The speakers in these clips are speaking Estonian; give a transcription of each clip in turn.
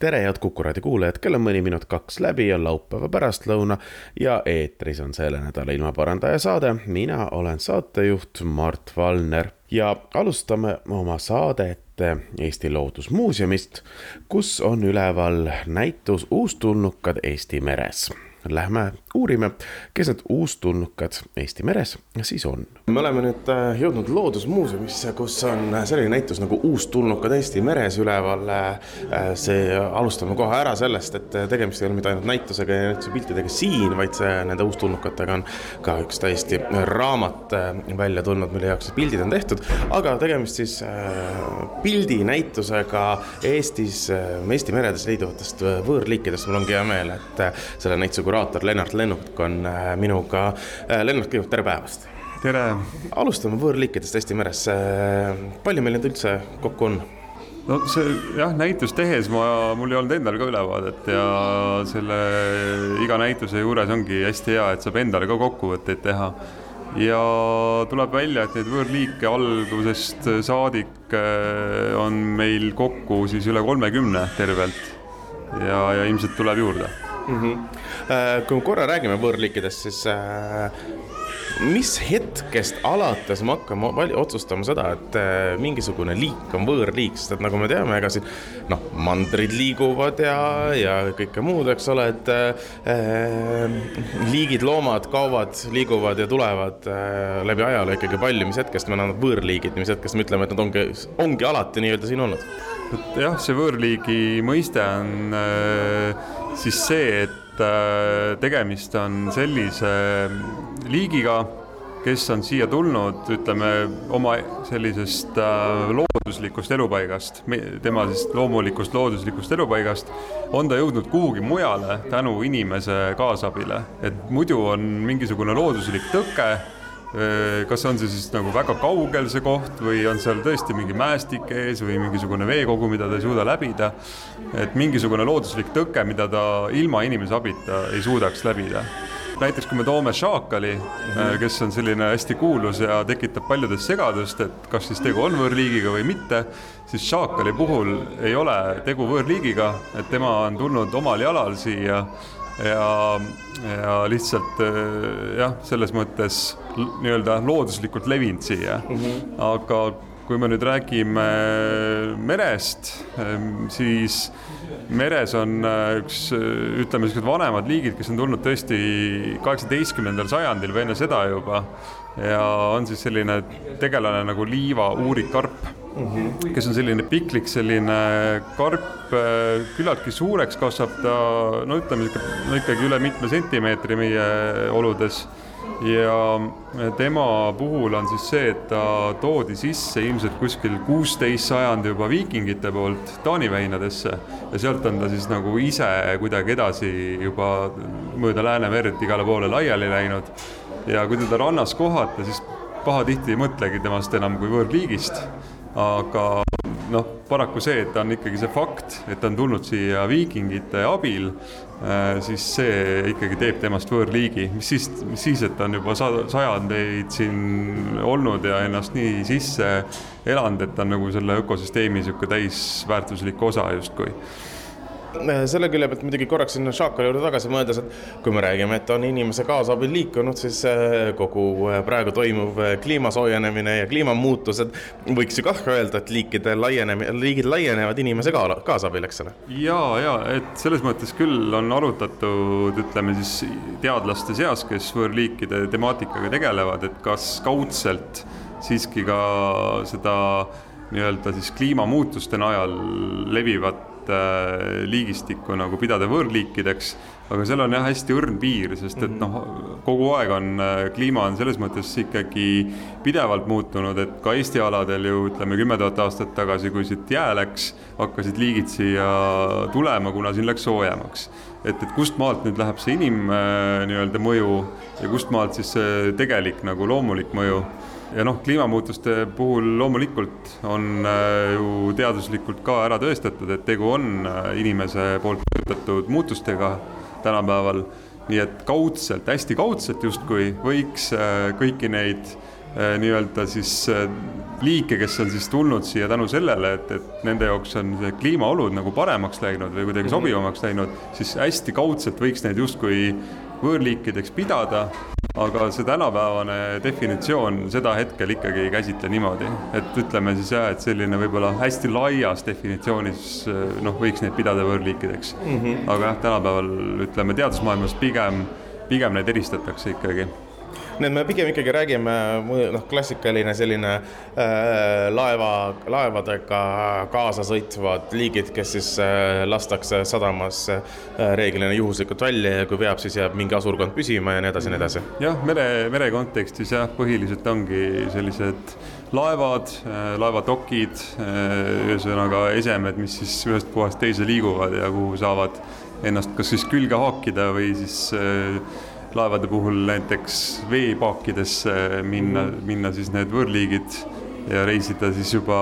tere, head Kuku raadio kuulajad, kell on mõni minut kaks läbi, on laupäeva pärastlõuna ja eetris on selle nädala ilmaparandaja saade. mina olen saatejuht Mart Valner ja alustame oma saadet Eesti Loodusmuuseumist, kus on üleval näitus Uustulnukad Eesti meres lähme uurime, kes need uustulnukad Eesti meres siis on. me oleme nüüd äh, jõudnud Loodusmuuseumisse, kus on selline näitus nagu Uustulnukad Eesti meres üleval. Äh, see, alustame kohe ära sellest, et tegemist ei ole mitte ainult näitusega ja näituse piltidega siin, vaid see nende uustulnukatega on ka üks täiesti raamat äh, välja tulnud, mille jaoks pildid on tehtud. aga tegemist siis pildinäitusega Eestis, Eesti meredes leiduvatest võõrliikidest. mul ongi hea meel, et selle näituse kuraator Lennart Lennuk on äh, minuga. Äh, Lennart, kõigepealt tere päevast. tere. alustame võõrliikidest Eesti meres. Äh, palju meil neid üldse kokku on? no see jah, näitust tehes ma, mul ei olnud endal ka ülevaadet ja selle iga näituse juures ongi hästi hea, et saab endale ka kokkuvõtteid teha. ja tuleb välja, et neid võõrliike algusest saadik on meil kokku siis üle kolmekümne tervelt ja, ja ilmselt tuleb juurde mm. -hmm. kui me korra räägime võõrliikidest, siis äh, mis hetkest alates me hakkame otsustama seda, et äh, mingisugune liik on võõrliik, sest et nagu me teame, ega siin noh, mandrid liiguvad ja, ja kõike muud, eks ole, et äh, liigid, loomad kaovad, liiguvad ja tulevad äh, läbi ajaloo ikkagi palju, mis hetkest me anname võõrliigid, mis hetkest me ütleme, et nad ongi, ongi alati nii-öelda siin olnud? jah, see võõrliigi mõiste on äh siis see, et äh, tegemist on sellise liigiga, kes on siia tulnud, ütleme oma sellisest äh, looduslikust elupaigast, tema siis loomulikust looduslikust elupaigast, on ta jõudnud kuhugi mujale tänu inimese kaasabile, et muidu on mingisugune looduslik tõke kas on see siis nagu väga kaugel see koht või on seal tõesti mingi mäestik ees või mingisugune veekogu, mida ta ei suuda läbida. et mingisugune looduslik tõke, mida ta ilma inimese abita ei suudaks läbida. näiteks kui me toome šaakali, kes on selline hästi kuulus ja tekitab paljudes segadust, et kas siis tegu on võõrliigiga või mitte, siis šaakali puhul ei ole tegu võõrliigiga, et tema on tulnud omal jalal siia ja, ja lihtsalt äh, jah, selles mõttes nii-öelda looduslikult levinud siia mm, -hmm. aga kui me nüüd räägime merest, ähm, siis meres on äh, üks, ütleme, niisugused vanemad liigid, kes on tulnud tõesti kaheksateistkümnendal sajandil või enne seda juba ja on siis selline tegelane nagu liiva uurikarp mm, -hmm. kes on selline piklik, selline karp, äh, küllaltki suureks kasvab ta, no ütleme no ikkagi üle mitme sentimeetri meie oludes ja tema puhul on siis see, et ta toodi sisse ilmselt kuskil kuusteist sajand juba viikingite poolt Taani väinadesse ja sealt on ta siis nagu ise kuidagi edasi juba mööda Läänemerd igale poole laiali läinud. Ja kui teda rannas kohata, siis pahatihti ei mõtlegi temast enam kui võõrliigist. Aga noh, paraku see, et ta on ikkagi see fakt, et ta on tulnud siia viikingite abil, äh, siis see ikkagi teeb temast võõrliigi, mis siis, mis siis, et ta on juba sajandeid siin olnud ja ennast nii sisse elanud, et ta on nagu selle ökosüsteemi niisugune täisväärtuslik osa justkui selle külje pealt muidugi korraks sinna šaakali juurde tagasi mõeldes, et kui me räägime, et on inimese kaasabil liikunud, siis äh, kogu äh, praegu toimuv kliima soojenemine ja kliimamuutused võiks ju kah öelda, et liikide laienemine, liigid laienevad inimese ka, kaasabil, eks ole. ja, ja et selles mõttes küll on arutatud, ütleme siis teadlaste seas, kes võõrliikide temaatikaga tegelevad, et kas kaudselt siiski ka seda nii-öelda siis kliimamuutuste najal levivat tuhat liigistikku nagu pidada võõrliikideks aga seal on jah hästi õrn piir, sest et noh, kogu aeg on kliima on selles mõttes ikkagi pidevalt muutunud, et ka Eesti aladel ju ütleme kümme tuhat aastat tagasi, kui siit jää läks, hakkasid liigid siia tulema, kuna siin läks soojemaks. et, et kust maalt nüüd läheb see inim nii-öelda mõju ja kust maalt siis see tegelik nagu loomulik mõju ja noh, kliimamuutuste puhul loomulikult on ju teaduslikult ka ära tõestatud, et tegu on inimese poolt mõjutatud muutustega tänapäeval. nii et kaudselt, hästi kaudselt justkui võiks äh, kõiki neid äh, nii-öelda siis äh, liike, kes on siis tulnud siia tänu sellele, et, et nende jaoks on see kliimaolud nagu paremaks läinud või kuidagi mhm. sobivamaks läinud, siis hästi kaudselt võiks neid justkui võõrliikideks pidada aga see tänapäevane definitsioon seda hetkel ikkagi ei käsitle niimoodi, et ütleme siis jah, et selline võib-olla hästi laias definitsioonis noh, võiks neid pidada võõrliikideks mm. -hmm. aga jah, tänapäeval ütleme teadusmaailmas pigem, pigem neid eristatakse ikkagi nii et me pigem ikkagi räägime, noh, klassikaline selline äh, laeva, laevadega kaasa sõitvad liigid, kes siis äh, lastakse sadamasse äh, reeglina juhuslikult välja ja kui veab, siis jääb mingi asurkond püsima ja nii edasi ja nii edasi. jah, mere, mere kontekstis jah, põhiliselt ongi sellised laevad, äh, laevatokid, äh, ühesõnaga esemed, mis siis ühest kohast teise liiguvad ja kuhu saavad ennast kas siis külge haakida või siis äh, laevade puhul näiteks veepaakidesse minna, minna siis need võõrliigid ja reisida siis juba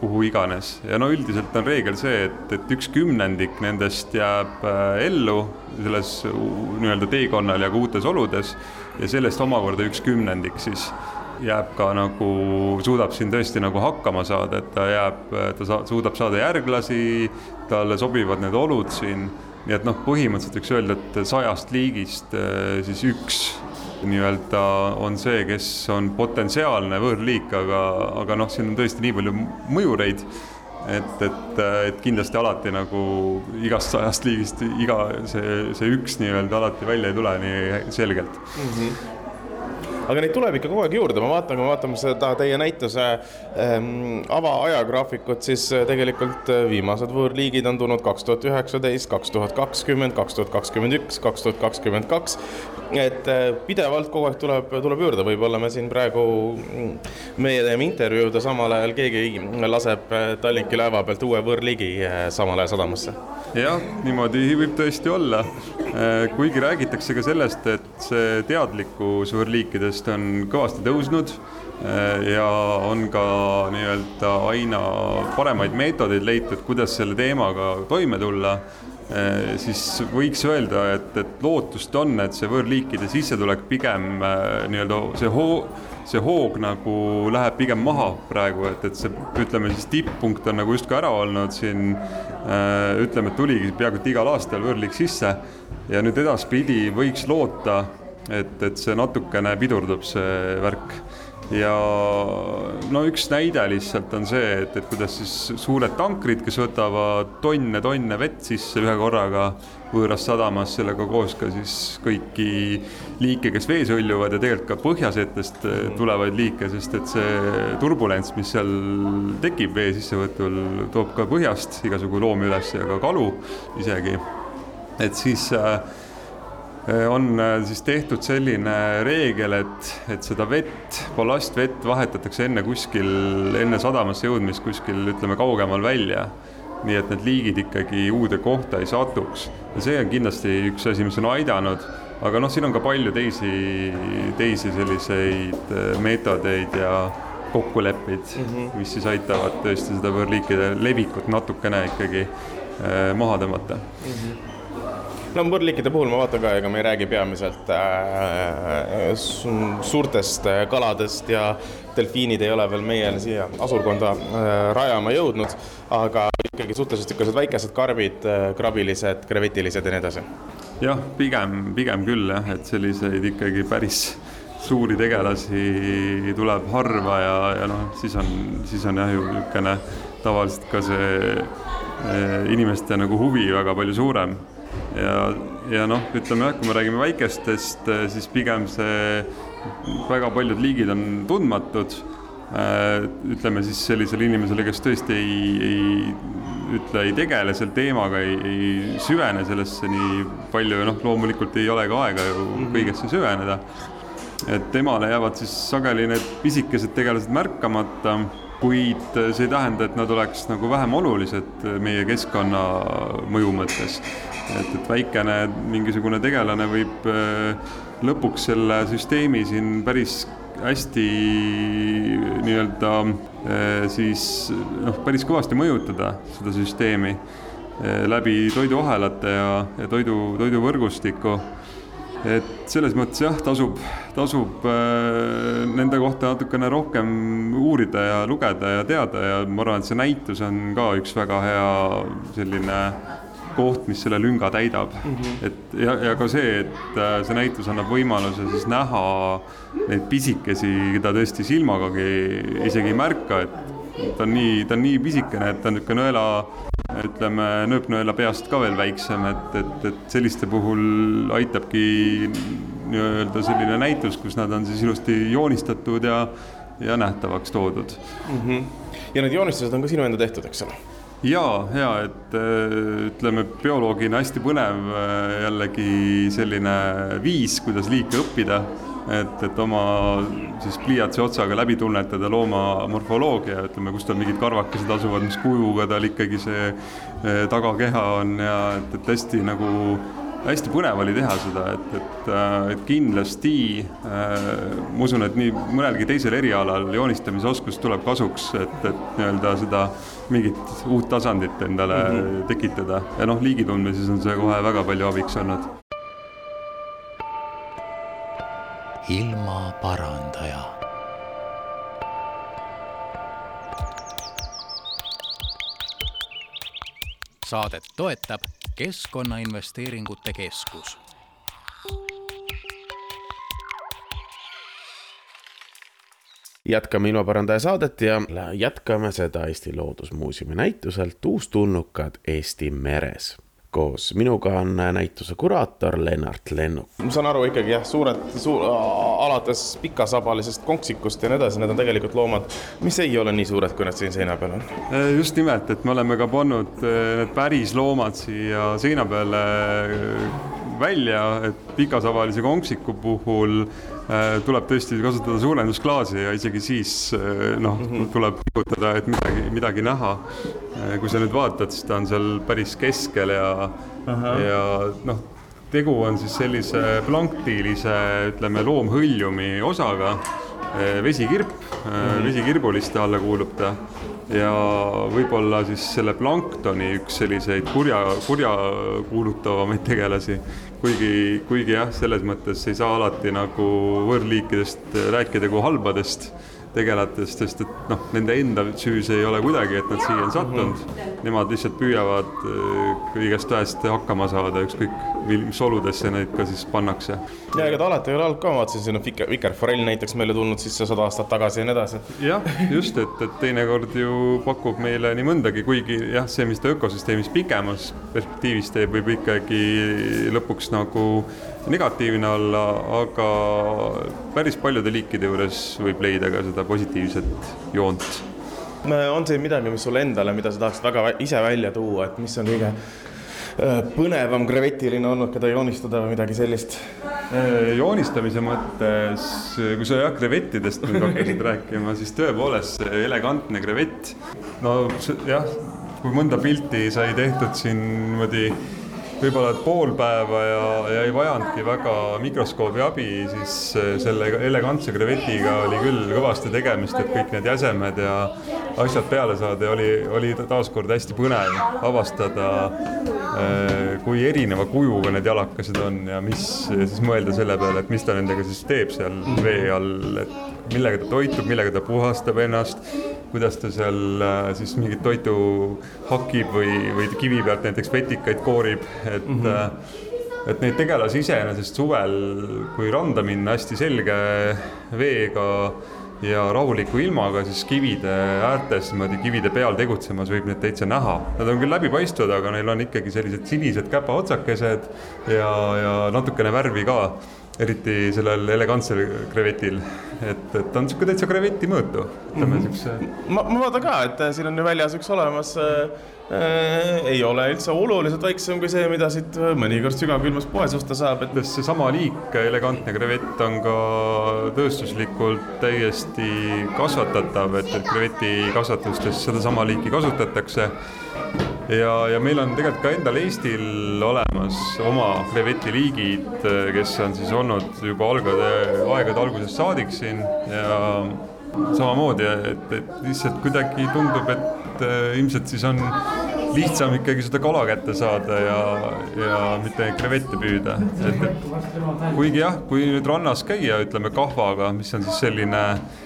kuhu iganes. ja no üldiselt on reegel see, et, et üks kümnendik nendest jääb äh, ellu selles nii-öelda teekonnal ja ka uutes oludes ja sellest omakorda üks kümnendik siis jääb ka nagu, suudab siin tõesti nagu hakkama saada, et ta jääb, ta sa, suudab saada järglasi, talle sobivad need olud siin nii et noh, põhimõtteliselt võiks öelda, et sajast liigist eh, siis üks nii-öelda on see, kes on potentsiaalne võõrliik, aga, aga noh, siin on tõesti nii palju mõjureid, et, et, et kindlasti alati nagu igast sajast liigist iga see, see üks nii-öelda alati välja ei tule nii selgelt mm. -hmm aga neid tuleb ikka kogu aeg juurde, ma vaatan, kui me vaatame seda teie näituse ähm, avaajagraafikut, siis äh, tegelikult äh, viimased võõrliigid on tulnud kaks tuhat üheksateist, kaks tuhat kakskümmend, kaks tuhat kakskümmend üks, kaks tuhat kakskümmend kaks. et äh, pidevalt kogu aeg tuleb, tuleb juurde, võib-olla me siin praegu, mm, meie teeme intervjuud ja samal ajal keegi laseb Tallinki laeva pealt uue võõrliigi samal ajal sadamasse. jah, niimoodi võib tõesti olla. kuigi räägitakse ka sellest, et see teadlikkus võõrliikidest sellest on kõvasti tõusnud eh, ja on ka nii-öelda aina paremaid meetodeid leitud, kuidas selle teemaga toime tulla, eh, siis võiks öelda, et, et lootust on, et see võõrliikide sissetulek pigem eh, nii-öelda see hoo-, see hoog nagu läheb pigem maha praegu, et, et see, ütleme siis tipppunkt on nagu justkui ära olnud siin ütleme, et tuligi peaaegu et igal aastal võõrliik sisse ja nüüd edaspidi võiks loota et, et see natukene pidurdub, see värk. ja no üks näide lihtsalt on see, et, et kuidas siis suured tankrid, kes võtavad tonne-tonne vett sisse ühe korraga võõras sadamas, sellega koos ka siis kõiki liike, kes vees hõljuvad ja tegelikult ka põhjasetest tulevaid liike, sest et see turbulents, mis seal tekib vee sissevõtul, toob ka põhjast igasugu loomi üles ja ka kalu isegi. et siis Äh, on äh, siis tehtud selline reegel, et, et seda vett, ballastvett vahetatakse enne kuskil, enne sadamasse jõudmist kuskil ütleme kaugemal välja. nii et need liigid ikkagi uude kohta ei satuks ja see on kindlasti üks asi, mis on aidanud, aga noh, siin on ka palju teisi, teisi selliseid äh, meetodeid ja kokkuleppeid mm, -hmm. mis siis aitavad tõesti seda võõrliikide levikut natukene ikkagi maha tõmmata mm. -hmm no võrdliikide puhul ma vaatan ka, ega me ei räägi peamiselt äh, suurtest äh, kaladest ja delfiinid ei ole veel meie siia asurkonda äh, rajama jõudnud, aga ikkagi suhteliselt niisugused väikesed karbid äh,, krabilised, krevetilised ja nii edasi. jah, pigem, pigem küll jah, et selliseid ikkagi päris suuri tegelasi tuleb harva ja, ja noh, siis on, siis on jah ju niisugune tavaliselt ka see äh, inimeste nagu huvi väga palju suurem ja, ja noh, ütleme jah, kui me räägime väikestest, eh, siis pigem see väga paljud liigid on tundmatud. Eh, ütleme siis sellisele inimesele, kes tõesti ei, ei ütle, ei tegele selle teemaga, ei, ei süvene sellesse nii palju ja noh, loomulikult ei ole ka aega ju kõigesse süveneda. et temale jäävad siis sageli need pisikesed tegelased märkamata kuid see ei tähenda, et nad oleks nagu vähem olulised meie keskkonna mõju mõttes. Et, et väikene mingisugune tegelane võib äh, lõpuks selle süsteemi siin päris hästi nii-öelda äh, siis noh, päris kõvasti mõjutada seda süsteemi äh, läbi toiduahelate ja, ja toidu, toiduvõrgustiku et selles mõttes jah, tasub, tasub nende kohta natukene rohkem uurida ja lugeda ja teada ja ma arvan, et see näitus on ka üks väga hea selline koht, mis selle lünga täidab mm. -hmm. et ja, ja ka see, et äh, see näitus annab võimaluse siis näha neid pisikesi, keda tõesti silmagagi isegi ei märka, et ta on nii, ta on nii pisikene, et ta on niisugune nõela ütleme, nööpnõela peast ka veel väiksem, et, et, et selliste puhul aitabki nii-öelda selline näitus, kus nad on siis ilusti joonistatud ja, ja nähtavaks toodud mm. -hmm. ja need joonistused on ka sinu enda tehtud, eks ole? Ja, ja et ütleme, bioloogina hästi põnev jällegi selline viis, kuidas liike õppida. Et, et oma siis pliiatsi otsaga läbi tunnetada looma morfoloogia, ütleme, kus tal mingid karvakesed asuvad, mis kujuga tal ikkagi see eh, tagakeha on ja et, et hästi nagu hästi põnev oli teha seda, et, et, äh, et kindlasti äh, ma usun, et nii mõnelgi teisel erialal joonistamisoskus tuleb kasuks, et, et nii-öelda seda mingit uut tasandit endale mm -hmm. tekitada ja noh, liigi tundmises on see kohe väga palju abiks olnud ilmaparandaja. Saadet toetab Keskkonnainvesteeringute Keskus. Jätkame ilmaparandaja saadet ja jätkame seda Eesti Loodusmuuseumi näituselt Uustulnukad Eesti meres koos minuga on näituse kuraator Lennart Lennuk. ma saan aru ikkagi jah, suured suur,, alates pikasabalisest konksikust ja nii edasi, need on tegelikult loomad, mis ei ole nii suured, kui nad siin seina peal on. Äh, just nimelt, et me oleme ka pannud äh, need päris loomad siia seina peale välja, et pikasabalise konksiku puhul äh, tuleb tõesti kasutada suurendusklaasi ja isegi siis äh, noh mm -hmm., tuleb pingutada, et midagi, midagi näha. Äh, kui sa nüüd vaatad, siis ta on seal päris keskel ja, ja noh, tegu on siis sellise planktiilise, ütleme, loomhõljumi osaga, vesikirp mm, -hmm. vesikirbuliste alla kuulub ta ja võib-olla siis selle planktoni üks selliseid kurja, kurja kuulutavamaid tegelasi. Kuigi, kuigi jah, selles mõttes ei saa alati nagu võõrliikidest rääkida kui halbadest tegelatest, sest et noh, nende enda süüs ei ole kuidagi, et nad siia on sattunud mm. -hmm. Nemad lihtsalt püüavad äh, kõigest väest hakkama saada, ükskõik mis oludesse neid ka siis pannakse. ja ega ta alati ei ole olnud ka, ma vaatasin, siin on Viker, Vikerforell näiteks meile tulnud sisse sada aastat tagasi ja nii edasi. jah, just, et, et teinekord ju pakub meile nii mõndagi, kuigi jah, see, mis ta ökosüsteemis pikemas perspektiivis teeb, võib ikkagi lõpuks nagu negatiivne olla, aga päris paljude liikide juures võib leida ka seda positiivset joont. on siin midagi, mis sulle endale, mida sa tahaksid väga ise välja tuua, et mis on kõige äh, põnevam grevetiline olnud, keda joonistada või midagi sellist? Äh, joonistamise mõttes, kui sa jah, krevettidest nüüd hakkasid rääkima, siis tõepoolest see elegantne krevett, no jah, kui mõnda pilti sai tehtud siin niimoodi võib-olla pool päeva ja, ja ei vajanudki väga mikroskoobi abi, siis eh, selle elegantse krevetiga oli küll kõvasti tegemist, et kõik need jäsemed ja asjad peale saada ja oli, oli taaskord hästi põnev avastada, eh, kui erineva kujuga need jalakesed on ja mis siis mõelda selle peale, et mis ta nendega siis teeb seal vee all, et millega ta toitub, millega ta puhastab ennast kuidas ta seal äh, siis mingit toitu hakib või, või kivi pealt näiteks vetikaid koorib, et mm. -hmm et neid tegelasi iseenesest suvel, kui randa minna hästi selge veega ja rahuliku ilmaga, siis kivide äärtes, niimoodi kivide peal tegutsemas võib neid täitsa näha. Nad on küll läbipaistvad, aga neil on ikkagi sellised sinised käpaotsakesed ja, ja natukene värvi ka eriti sellel elegantsel krevetil, et, et ta on niisugune täitsa kreveti mõõtu, ütleme niisuguse mm -hmm. ma, ma vaatan ka, et äh, siin on ju väljas üks olemas äh,. Äh, ei ole üldse oluliselt väiksem kui see, mida siit mõnikord sügavkülmas poes osta saab, et. seesama liik, elegantne krevett on ka tööstuslikult täiesti kasvatatav, et, et krevetikasvatustes sedasama liiki kasutatakse ja, ja meil on tegelikult ka endal Eestil olemas oma krevetiliigid, kes on siis olnud juba algade, aegade algusest saadik siin ja samamoodi, et, et lihtsalt kuidagi tundub, et äh, ilmselt siis on lihtsam ikkagi seda kala kätte saada ja, ja mitte krevette püüda, et, et kuigi jah, kui nüüd rannas käia, ütleme kahvaga, mis on siis selline liblika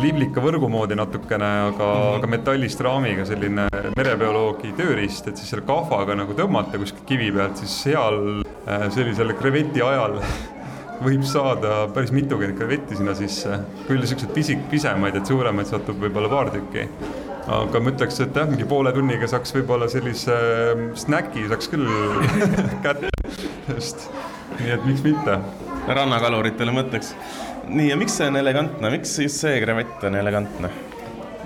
võrgu moodi natukene, aga mm, -hmm. aga metallist raamiga selline merebioloogi tööriist, et siis selle kahvaga nagu tõmmata kuskilt kivi pealt, siis seal äh, sellisel kreveti ajal võib saada päris mitukümmend krevetti sinna sisse. küll siukseid pisik, pisemaid, et suuremaid satub võib-olla paar tükki. aga ma ütleks, et jah, mingi poole tunniga saaks võib-olla sellise ähm, snäki saaks küll kätte, just. nii et miks mitte. rannakaluritele mõtteks nii, ja miks see on elegantne, miks just see krevett on elegantne?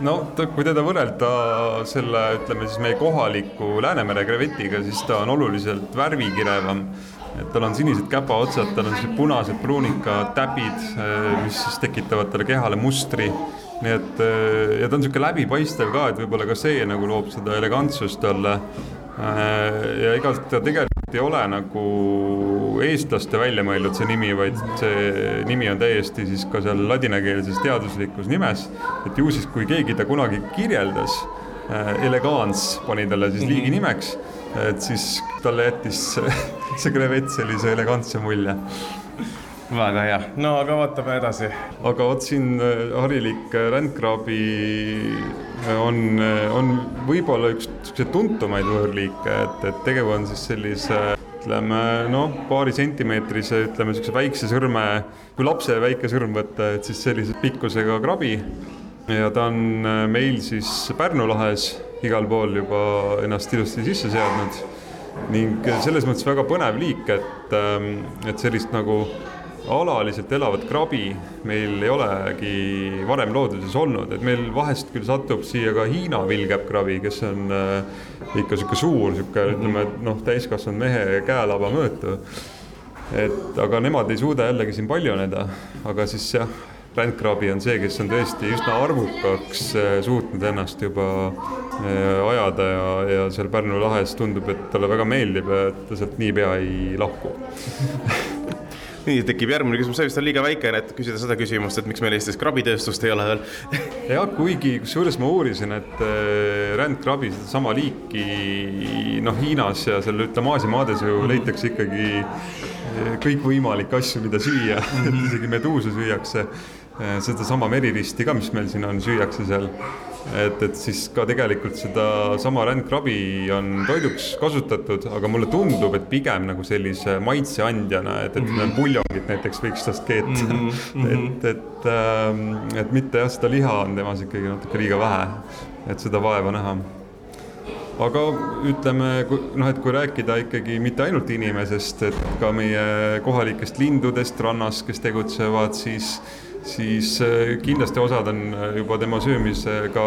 no kui teda võrrelda selle, ütleme siis meie kohaliku Läänemere krevetiga, siis ta on oluliselt värvikirevam. et tal on sinised käpaotsad, tal on sellised punased pruunika täpid, eh, mis siis tekitavad talle kehale mustri. nii et eh, ja ta on niisugune läbipaistev ka, et võib-olla ka see nagu loob seda elegantsust talle. Eh, ja ega ta tegelikult ei ole nagu eestlaste välja mõeldud see nimi, vaid see nimi on täiesti siis ka seal ladinakeelses teaduslikus nimes. et ju siis, kui keegi ta kunagi kirjeldas äh,, elegants pani talle siis liigi mhm. nimeks, et siis talle jättis see krevett sellise elegantse mulje väga hea, no aga vaatame edasi. aga vot siin äh, harilik rändkraabi äh, on, äh, on võib-olla üks siukseid tuntumaid võõrliike, et, et tegu on siis sellise ütleme noh, paari sentimeetrise, ütleme niisuguse väikse sõrme, kui lapse väike sõrm võtta, et siis sellise pikkusega krabi. ja ta on äh, meil siis Pärnu lahes igal pool juba ennast ilusti sisse seadnud ning selles mõttes väga põnev liik, et, ähm, et sellist nagu alaliselt elavat krabi meil ei olegi varem looduses olnud, et meil vahest küll satub siia ka Hiina villkäppkrabi, kes on äh, ikka sihuke suur, sihuke ütleme, et noh, täiskasvanud mehe käelaba mõõtu. et aga nemad ei suuda jällegi siin paljuneda, aga siis jah, rändkrabi on see, kes on tõesti üsna arvukaks äh, suutnud ennast juba äh, ajada ja, ja seal Pärnu lahes tundub, et talle väga meeldib et ta sealt niipea ei lahku nii tekib järgmine küsimus, see vist on liiga väikene, et küsida seda küsimust, et miks meil Eestis krabitööstust ei ole veel. Jah, kuigi kusjuures ma uurisin, et äh, rändkrabi, sedasama liiki noh, Hiinas ja seal ütleme Aasia maades ju leitakse ikkagi äh, kõikvõimalikke asju, mida süüa. Et isegi meduuse süüakse. Äh, sedasama meriristi ka, mis meil siin on, süüakse seal et, et siis ka tegelikult sedasama rändkrabi on toiduks kasutatud, aga mulle tundub, et pigem nagu sellise maitseandjana, et, et mm -hmm. puljongit näiteks võiks tast keeta mm. -hmm. et, et, ähm, et mitte jah, seda liha on temas ikkagi natuke liiga vähe, et seda vaeva näha aga ütleme, noh, et kui rääkida ikkagi mitte ainult inimesest, et ka meie kohalikest lindudest rannas, kes tegutsevad, siis siis äh, kindlasti osad on äh, juba tema söömisega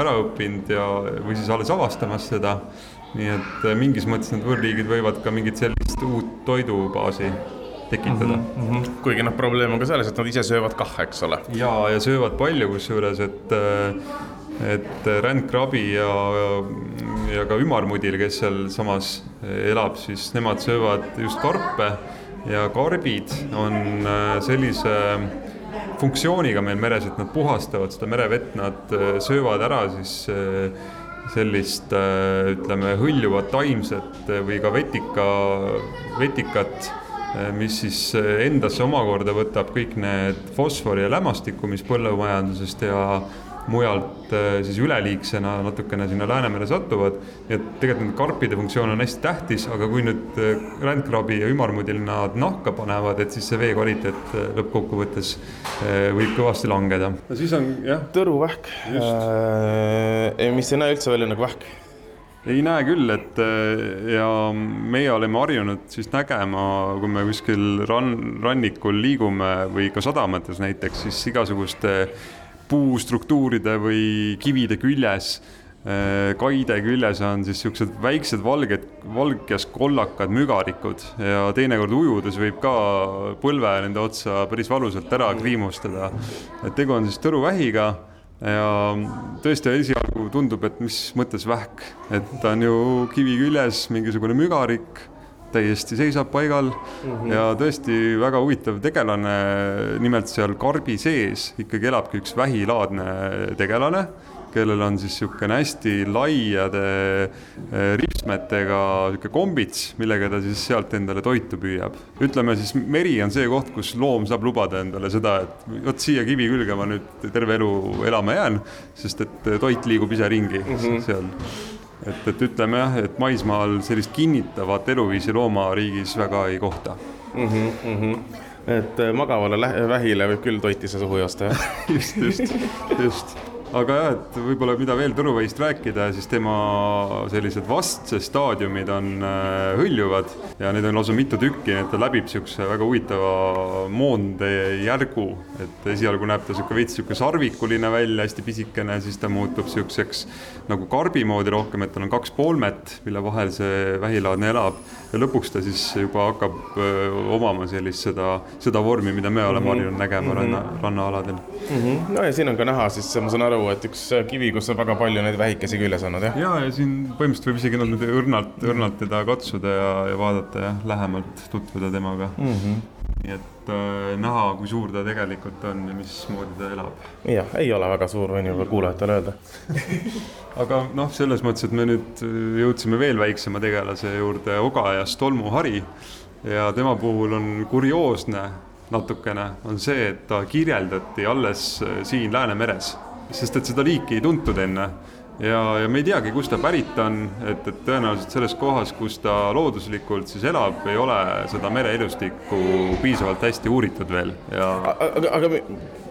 ära õppinud ja, või siis alles avastamas seda. nii et äh, mingis mõttes need võõrliigid võivad ka mingit sellist uut toidubaasi tekitada mm. -hmm. kuigi noh, probleem on ka selles, et nad ise söövad kah, eks ole. ja, ja söövad palju, kusjuures, et et rändkrabi ja, ja ka ümarmudil, kes sealsamas elab, siis nemad söövad just karpe ja karbid on sellise funktsiooniga meil meres, et nad puhastavad seda merevett, nad äh, söövad ära siis äh, sellist äh, ütleme, hõljuvat taimset või ka vetika, vetikat, mis siis endasse omakorda võtab kõik need fosfori ja lämmastikku, mis põllumajandusest ja mujalt äh, siis üleliigsena natukene sinna Läänemere satuvad. nii et tegelikult nende karpide funktsioon on hästi tähtis, aga kui nüüd äh, rändkrabi ja ümarmudil nad nahka panevad, et siis see vee kvaliteet äh, lõppkokkuvõttes võib kõvasti langeda. no siis on jah. tõruvähk, mis ei näe üldse välja nagu vähk ei näe küll, et ja meie oleme harjunud siis nägema, kui me kuskil rann, rannikul liigume või ka sadamates näiteks, siis igasuguste puustruktuuride või kivide küljes kaide küljes on siis siuksed väiksed valged, valges kollakad mügarikud ja teinekord ujudes võib ka põlve nende otsa päris valusalt ära kriimustada. et tegu on siis tõruvähiga ja tõesti esialgu tundub, et mis mõttes vähk, et ta on ju kivi küljes mingisugune mügarik täiesti seisab paigal mm -hmm. ja tõesti väga huvitav tegelane, nimelt seal karbi sees ikkagi elabki üks vähilaadne tegelane kellel on siis niisugune hästi laiade eh, ripsmetega niisugune kombits, millega ta siis sealt endale toitu püüab. ütleme siis meri on see koht, kus loom saab lubada endale seda, et vot siia kivi külge ma nüüd terve elu elama jään, sest et toit liigub ise ringi mm -hmm. seal et, et ütleme jah, et maismaal sellist kinnitavat eluviisi loomariigis väga ei kohta mm. -hmm, mm -hmm. et eh, magavale vähile võib küll toitise suhu joosta, jah just, just, just aga jah, et võib-olla mida veel Tõnuväist rääkida, siis tema sellised vastsed staadiumid on äh, hõljuvad ja neid on lausa mitu tükki, et ta läbib niisuguse väga huvitava moondejärgu, et esialgu näeb ta niisugune veits niisugune sarvikuline välja, hästi pisikene, siis ta muutub niisuguseks nagu karbi moodi rohkem, et tal on kaks poolmet, mille vahel see vähilaadne elab ja lõpuks ta siis juba hakkab öö, omama sellist seda, seda vormi, mida me oleme mhm. harjunud nägema mm -hmm. ranna, rannaaladel mm. -hmm. no ja siin on ka näha siis, ma saan aru, et üks kivi, kus on väga palju neid vähikesi küljes olnud, jah? ja, ja siin põhimõtteliselt võib isegi niimoodi õrnalt, õrnalt teda katsuda ja, ja vaadata ja lähemalt tutvuda temaga mm. -hmm. Nii et äh, näha, kui suur ta tegelikult on ja mismoodi ta elab. jah, ei ole väga suur, võin juba kuulajatele öelda. Aga noh, selles mõttes, et me nüüd äh, jõudsime veel väiksema tegelase juurde, Ogajast tolmuhari ja tema puhul on kurioosne natukene, on see, et ta kirjeldati alles äh, siin Läänemeres, sest et seda liiki ei tuntud enne ja, ja me ei teagi, kust ta pärit on, et, et tõenäoliselt selles kohas, kus ta looduslikult siis elab, ei ole seda mereelustikku piisavalt hästi uuritud veel ja. aga, aga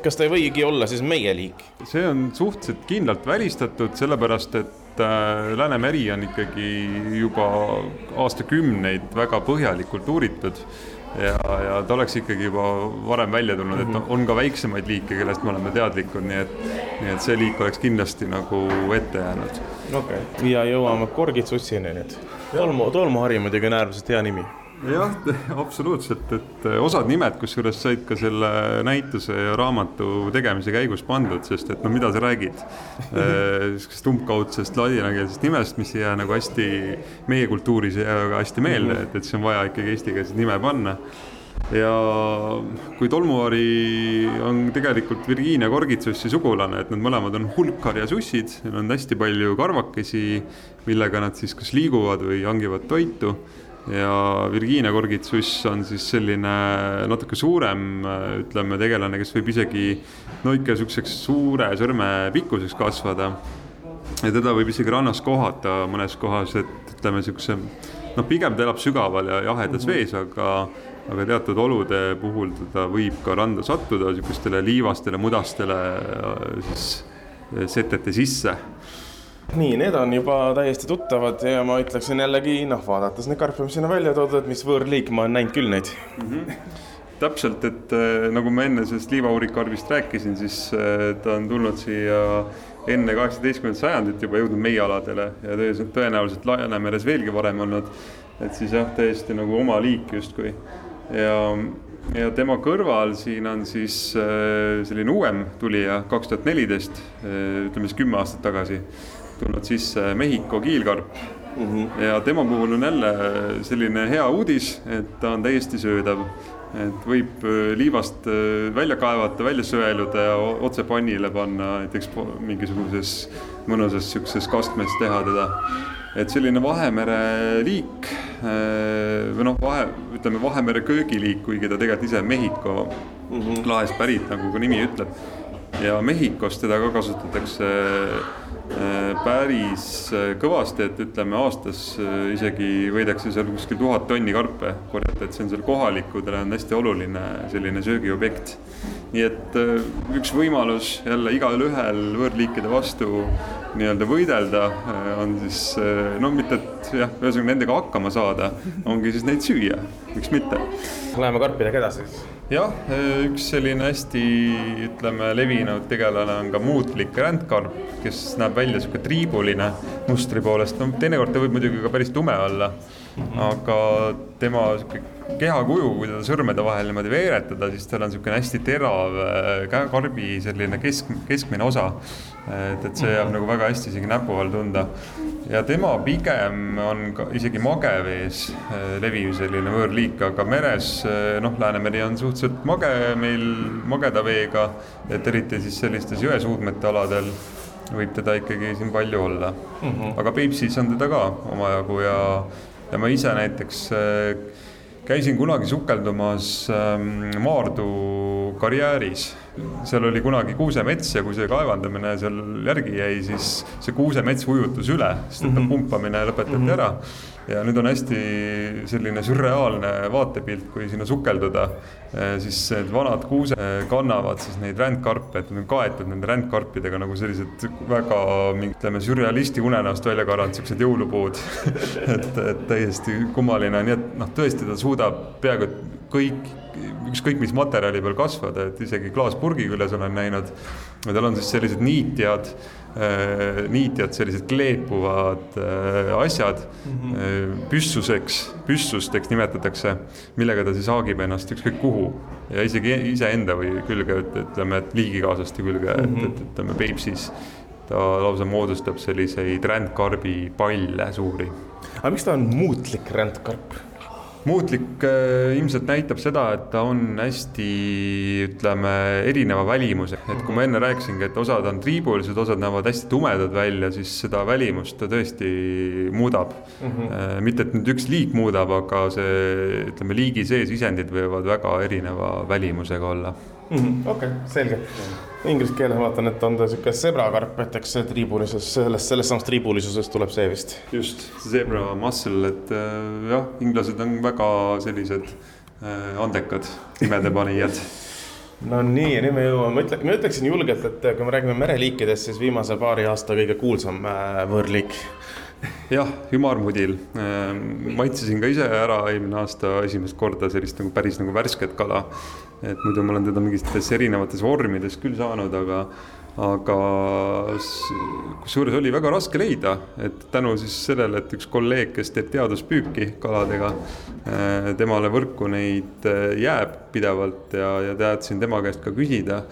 kas ta ei võigi olla siis meie liik? see on suhteliselt kindlalt välistatud, sellepärast et äh, Läänemeri on ikkagi juba aastakümneid väga põhjalikult uuritud ja, ja ta oleks ikkagi juba varem välja tulnud, et mhm. on ka väiksemaid liike, kellest me oleme teadlikud, nii et, nii et see liik oleks kindlasti nagu ette jäänud. okei okay., ja jõuame korgitsussini nüüd. tolmu, tolmuhari muidugi on äärmiselt hea nimi jah, absoluutselt, et eh, osad nimed, kusjuures said ka selle näituse ja raamatu tegemise käigus pandud, sest et no mida sa räägid? Eh, niisugusest umbkaudsest ladinakeelsest nimest, mis ei jää nagu hästi, meie kultuuris ei jää väga hästi meelde, et, et siis on vaja ikkagi eestikeelset nime panna. Ja kui tolmuvari on tegelikult Virginia korgitsussi sugulane, et nad mõlemad on hulkharjasussid, neil on hästi palju karvakesi, millega nad siis kas liiguvad või hangivad toitu ja Virginia korgitsuss on siis selline natuke suurem, ütleme, tegelane, kes võib isegi no ikka niisuguseks suure sõrme pikkuseks kasvada. ja teda võib isegi rannas kohata mõnes kohas, et ütleme, niisuguse noh, pigem ta elab sügaval ja jahedas vees, aga aga teatud olude puhul ta võib ka randa sattuda niisugustele liivastele, mudastele siis setete sisse nii, need on juba täiesti tuttavad ja ma ütleksin jällegi noh, vaadates neid karpe, mis siin on välja toodud, mis võõrliik, ma olen näinud küll neid mm. -hmm. täpselt, et äh, nagu ma enne sellest liivahuurikarbist rääkisin, siis äh, ta on tulnud siia enne kaheksateistkümnendat sajandit juba jõudnud meie aladele ja tõenäoliselt Läänemeres veelgi varem olnud. et siis jah, täiesti nagu oma liik justkui ja ja tema kõrval siin on siis äh, selline uuem tulija, kaks tuhat neliteist, ütleme siis kümme aastat tagasi tulnud sisse Mehhiko kiilkarp mm. -hmm. ja tema puhul on jälle selline hea uudis, et ta on täiesti söödav. et võib äh, liivast äh, välja kaevata, välja sõeluda ja otse pannile panna näiteks mingisuguses mõnusas sihukeses kastmes teha teda. et selline Vahemere liik äh, või noh, vahe, ütleme Vahemere köögiliik, kuigi ta tegelikult ise Mehhiko mm -hmm. laest pärit, nagu ka nimi ütleb. Ja Mehhikos teda ka kasutatakse Äh, päris äh, kõvasti, et ütleme aastas äh, isegi võidakse seal kuskil tuhat tonni karpe korjata, et see on seal kohalikudele on hästi oluline selline söögiobjekt. nii et üks võimalus jälle igalühel võõrliikide vastu nii-öelda võidelda, on siis no mitte, et jah, ühesõnaga nendega hakkama saada, ongi siis neid süüa, miks mitte. Läheme karpidega edasi siis. jah, üks selline hästi, ütleme, levinud tegelane on ka muutlik rändkarp, kes näeb välja niisugune triibuline mustri poolest, no teinekord ta võib muidugi ka päris tume olla aga tema sihuke kehakuju, kui teda sõrmede vahel niimoodi veeretada, siis tal on niisugune hästi terav käekarbi selline kesk, keskmine osa. Et, et see jääb nagu väga hästi isegi näpu all tunda. ja tema pigem on ka isegi magevees leviv selline võõrliik, aga meres noh, Läänemeri on suhteliselt mage meil mageda veega, et eriti siis sellistes jõesuudmete aladel võib teda ikkagi siin palju olla mm. -hmm. aga Peipsis on teda ka omajagu ja ja ma ise näiteks äh, käisin kunagi sukeldumas ähm, Maardu karjääris. Seal oli kunagi kuusemets ja kui see kaevandamine seal järgi jäi, siis see kuusemets ujutus üle, sest et mm -hmm. pumpamine lõpetati mm -hmm. ära ja nüüd on hästi selline sürreaalne vaatepilt, kui sinna sukelduda, eh, siis need vanad kuused eh, kannavad siis neid rändkarpe, et nad on kaetud nende rändkarpidega nagu sellised väga ütleme, sürrealisti unenäost välja karanud siuksed jõulupuud et, et täiesti kummaline, nii et noh, tõesti ta suudab peaaegu kõik, ükskõik mis materjali peal kasvada, et isegi klaaspurgi küljes olen näinud. tal on siis sellised niitjad Äh, niitjad, sellised kleepuvad äh, asjad mm -hmm. püssuseks, püssusteks nimetatakse, millega ta siis haagib ennast ükskõik kuhu ja isegi iseenda või külge, ütleme, et liigikaaslaste külge mm, -hmm. et, et ütleme Peipsis ta lausa moodustab selliseid rändkarbi palle suuri. aga miks ta on muutlik rändkarp? Muutlik äh, ilmselt näitab seda, et ta on hästi, ütleme, erineva välimusega, et kui ma enne rääkisingi, et osad on triibulised, osad näevad hästi tumedad välja, siis seda välimust ta tõesti muudab mm. -hmm. mitte, et nüüd üks liik muudab, aga see, ütleme, liigi sees isendid võivad väga erineva välimusega olla. Okei okay,, selge. Inglise keeles vaatan, et on ta sihuke sebrakarp, et eks see triibulisus, sellest, sellest samast triibulisusest tuleb see vist. just, zebra muscle, et äh, jah, inglased on väga sellised äh, andekad nimedepanijad no nii, nüüd me jõuame, ma ütlen, ma ütleksin julgelt, et kui me räägime mereliikidest, siis viimase paari aasta kõige kuulsam äh, võõrliik jah, ümarmudil. maitsesin ka ise ära eelmine aasta esimest korda sellist nagu päris nagu värsket kala et muidu ma olen teda mingites erinevates vormides küll saanud, aga, aga kusjuures oli väga raske leida, et tänu siis sellele, et üks kolleeg, kes teeb teaduspüüki kaladega, eh, temale võrku neid eh, jääb pidevalt ja, ja teadsin tema käest ka küsida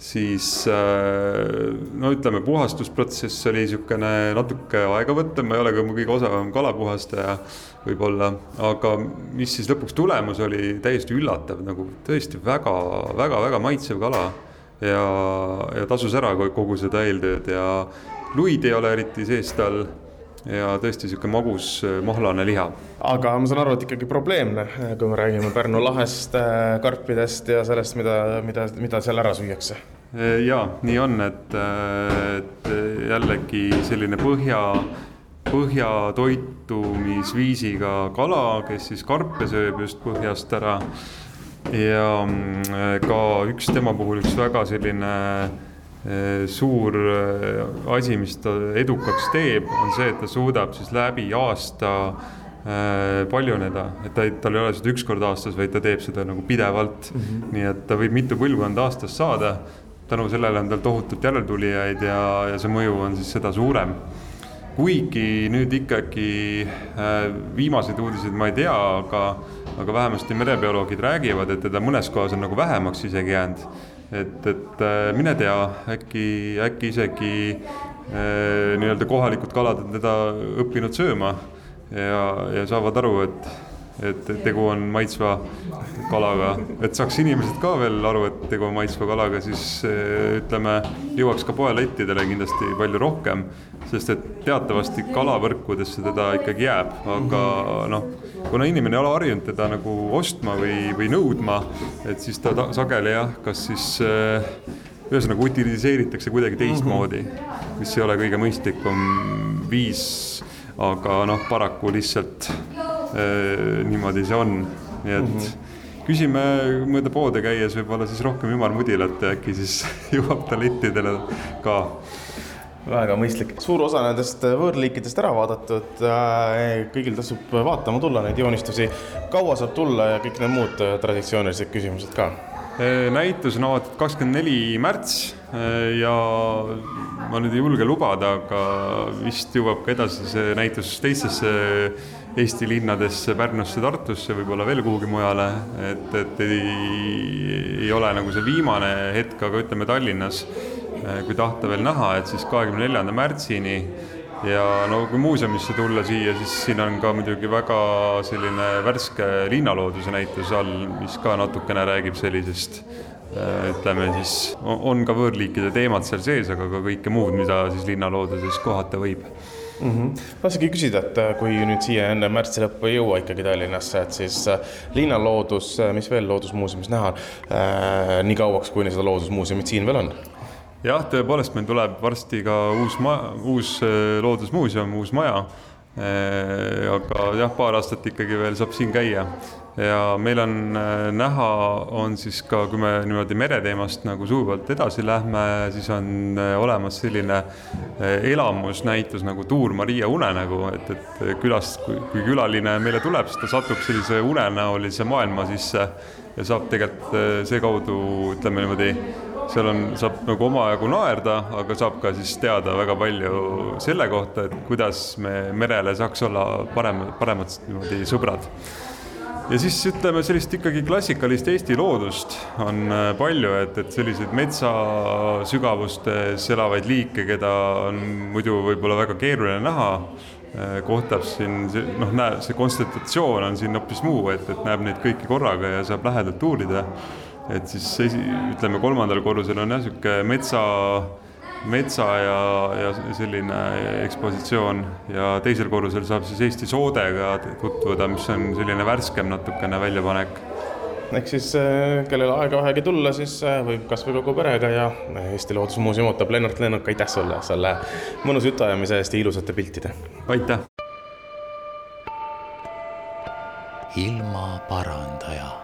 siis eh, no ütleme, puhastusprotsess oli niisugune natuke aegavõttev, ma ei ole ka kõige osavam kalapuhastaja võib-olla, aga mis siis lõpuks tulemus oli täiesti üllatav, nagu tõesti väga-väga-väga maitsev kala. Ja, ja tasus ära kogu seda eeltööd ja luid ei ole eriti sees tal ja tõesti sihuke magus mahlane liha. aga ma saan aru, et ikkagi probleemne, kui me räägime Pärnu lahest, äh, karpidest ja sellest, mida, mida, mida seal ära süüakse. ja nii on, et, et jällegi selline põhja põhja toitumisviisiga kala, kes siis karpe sööb just põhjast ära. Ja mm, ka üks tema puhul üks väga selline eh, suur eh, asi, mis ta edukaks teeb, on see, et ta suudab siis läbi aasta eh, paljuneda, et ta ei, tal ei ole seda üks kord aastas, vaid ta teeb seda nagu pidevalt mm. -hmm. nii et ta võib mitu põlvkonda aastas saada. tänu sellele on tal tohutult järeltulijaid ja, ja see mõju on siis seda suurem kuigi nüüd ikkagi viimaseid uudiseid ma ei tea, aga, aga vähemasti merebioloogid räägivad, et teda mõnes kohas on nagu vähemaks isegi jäänud. et, et äh, mine tea, äkki, äkki isegi äh, nii-öelda kohalikud kalad on teda õppinud sööma ja, ja saavad aru, et et tegu on maitsva kalaga, et saaks inimesed ka veel aru, et tegu on maitsva kalaga, siis ütleme, jõuaks ka poelettidele kindlasti palju rohkem sest et teatavasti kalavõrkudesse teda ikkagi jääb, aga noh, kuna inimene ei ole harjunud teda nagu ostma või, või nõudma, et siis ta, ta sageli jah, kas siis äh, ühesõnaga utiliseeritakse kuidagi teistmoodi, mis ei ole kõige mõistlikum viis, aga noh, paraku lihtsalt niimoodi see on, nii et mm -hmm küsime mööda poode käies võib-olla siis rohkem ümarmudilat ja äkki siis jõuab ta lettidele ka väga mõistlik. suur osa nendest võõrliikidest ära vaadatud. kõigil tasub vaatama tulla neid joonistusi. kaua saab tulla ja kõik need muud traditsioonilised küsimused ka? näitus on avatud kakskümmend neli märts ja ma nüüd ei julge lubada, aga vist jõuab ka edasi see näitus teistesse Eesti linnadesse, Pärnusse, Tartusse, võib-olla veel kuhugi mujale, et, et ei, ei ole nagu see viimane hetk, aga ütleme Tallinnas, kui tahta veel näha, et siis kahekümne neljanda märtsini ja no kui muuseumisse tulla siia, siis siin on ka muidugi väga selline värske linnalooduse näitus all, mis ka natukene räägib sellisest ütleme siis, on ka võõrliikide teemad seal sees, aga ka kõike muud, mida siis linnalooduses kohata võib mm. -hmm. tahtsingi küsida, et äh, kui nüüd siia enne märtsi lõppu ei jõua ikkagi Tallinnasse, et siis äh, linnaloodus, äh, mis veel Loodusmuuseumis näha äh,, nii kauaks, kuni seda Loodusmuuseumit siin veel on? jah, tõepoolest, meil tuleb varsti ka uus ma-, uus loodusmuuseum, uus maja. Aga jah, paar aastat ikkagi veel saab siin käia. Ja meil on näha, on siis ka, kui me niimoodi mereteemast nagu sujuvalt edasi lähme, siis on olemas selline elamusnäitus nagu Tuur Maria unenägu, et, et külast, kui külaline meile tuleb, siis ta satub sellise unenäolise maailma sisse ja saab tegelikult seekaudu, ütleme niimoodi seal on, saab nagu omajagu naerda, aga saab ka siis teada väga palju selle kohta, et kuidas me merele saaks olla parem, paremad niimoodi sõbrad. ja siis ütleme sellist ikkagi klassikalist Eesti loodust on äh, palju, et, et selliseid metsa sügavustes elavaid liike, keda on muidu võib-olla väga keeruline näha äh, kohtab siin, noh, näe, see konstellatsioon on siin hoopis muu, et, et näeb neid kõiki korraga ja saab lähedalt uurida et siis esi, ütleme, kolmandal korrusel on jah, niisugune metsa, metsa ja, ja selline ekspositsioon ja teisel korrusel saab siis Eesti soodega tutvuda, mis on selline värskem natukene väljapanek ehk siis äh, kellel aega vähegi tulla, siis äh, võib kasvõi kogu perega ja Eesti Loodusmuuseum ootab Lennart Lennart, aitäh sulle selle mõnusa jutuajamise eest ja ilusate piltide. aitäh. ilmaparandaja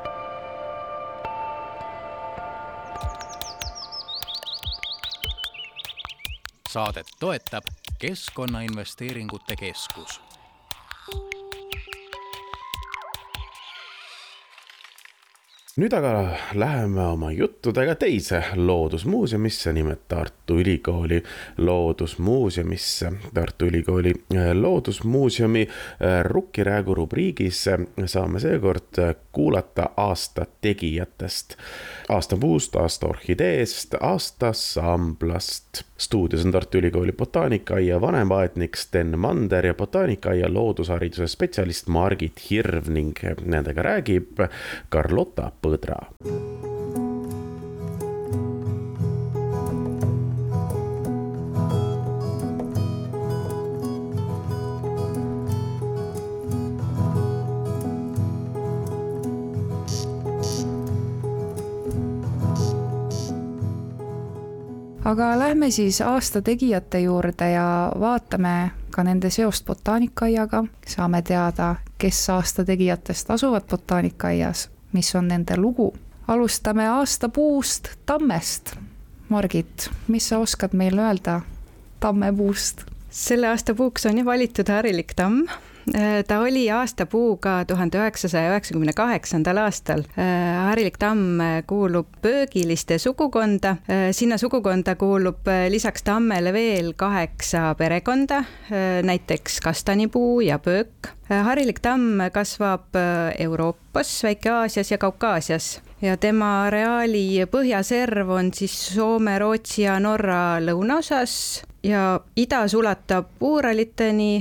saadet toetab Keskkonnainvesteeringute Keskus nüüd aga läheme oma juttudega teise loodusmuuseumisse, nimelt Tartu Ülikooli loodusmuuseumisse. Tartu Ülikooli äh, loodusmuuseumi äh, Rukkiräägu rubriigis äh, saame seekord kuulata aasta tegijatest. aasta puust, aasta orhideest, aasta samblast. Stuudios on Tartu Ülikooli botaanikaaia vanemaaednik Sten Mander ja botaanikaaia loodushariduse spetsialist Margit Hirv ning nendega räägib Carlota Põdra. Aga lähme siis aasta tegijate juurde ja vaatame ka nende seost botaanikaaiaga, saame teada, kes aasta tegijatest asuvad botaanikaaias mis on nende lugu. alustame aastapuust, tammest. Margit, mis sa oskad meile öelda tammepuust? selle aasta puuks on ju valitud harilik tamm ta oli aastapuu ka tuhande üheksasaja üheksakümne kaheksandal aastal. harilik tamm kuulub pöögiliste sugukonda, sinna sugukonda kuulub lisaks tammele veel kaheksa perekonda, näiteks kastanipuu ja pöök. harilik tamm kasvab Euroopas, Väike-Aasias ja Kaukaasias ja tema areaali põhjaserv on siis Soome, Rootsi ja Norra lõunaosas ja idas ulatab Uuraliteni,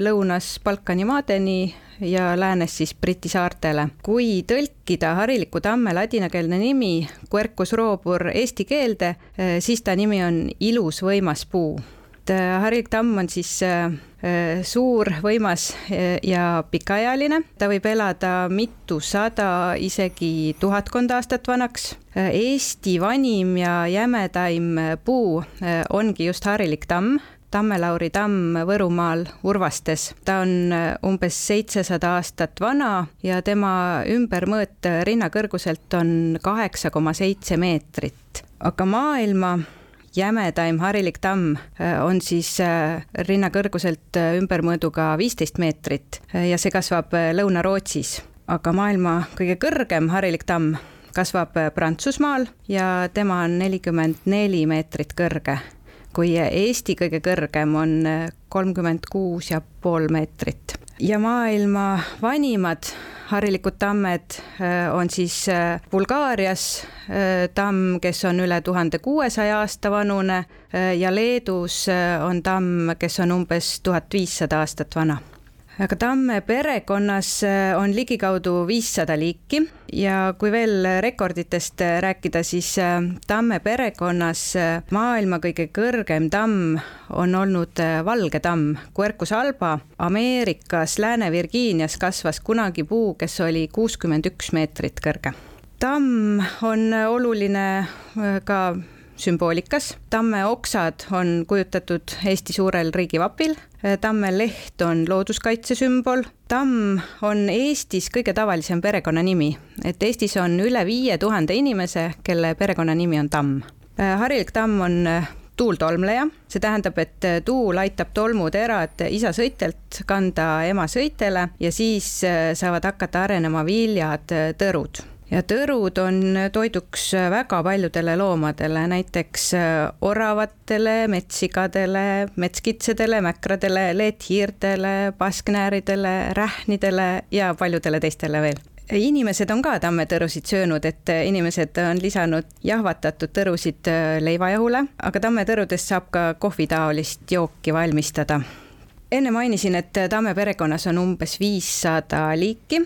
lõunas Balkani maadeni ja läänes siis Briti saartele. kui tõlkida hariliku tamme ladinakeelne nimi Quercus robur eesti keelde, siis ta nimi on ilus võimas puu äh, harilik tamm on siis äh, äh, suur, võimas ja pikaealine, ta võib elada mitusada, isegi tuhatkond aastat vanaks. Eesti vanim ja jämedaim puu ongi just harilik tamm Tammelauri tamm Võrumaal Urvastes. ta on umbes seitsesada aastat vana ja tema ümbermõõt rinnakõrguselt on kaheksa koma seitse meetrit. aga maailma jämedaim harilik tamm on siis rinnakõrguselt ümbermõõduga viisteist meetrit ja see kasvab Lõuna-Rootsis. aga maailma kõige kõrgem harilik tamm kasvab Prantsusmaal ja tema on nelikümmend neli meetrit kõrge kui Eesti kõige kõrgem on kolmkümmend kuus ja pool meetrit. ja maailma vanimad harilikud tammed äh, on siis äh, Bulgaarias äh, tamm, kes on üle tuhande kuuesaja aasta vanune ja Leedus on tamm, kes on umbes tuhat viissada aastat vana aga tamme perekonnas äh, on ligikaudu viissada liiki ja kui veel rekorditest äh, rääkida, siis äh, tamme perekonnas maailma kõige kõrgem tamm on olnud valge tamm, Quercus alba. Ameerikas Lääne-Virgiinias kasvas kunagi puu, kes oli kuuskümmend üks meetrit kõrge. tamm on oluline ka sümboolikas. tamme oksad on kujutatud Eesti suurel riigivapil, tamme leht on looduskaitse sümbol, tamm on Eestis kõige tavalisem perekonnanimi, et Eestis on üle viie tuhande inimese, kelle perekonnanimi on Tamm. harilik tamm on tuultolmleja, see tähendab, et tuul aitab tolmuterad isa sõitelt kanda ema sõitele ja siis saavad hakata arenema viljad, tõrud ja tõrud on toiduks väga paljudele loomadele, näiteks äh, oravatele, metssigadele, metskitsedele, mäkradele, leedhiirtele, pasknääridele, rähnidele ja paljudele teistele veel inimesed on ka tammetõrusid söönud, et inimesed on lisanud jahvatatud tõrusid äh, leivajahule, aga tammetõrudest saab ka kohvitaolist jooki valmistada. enne mainisin, et tamme perekonnas on umbes viissada liiki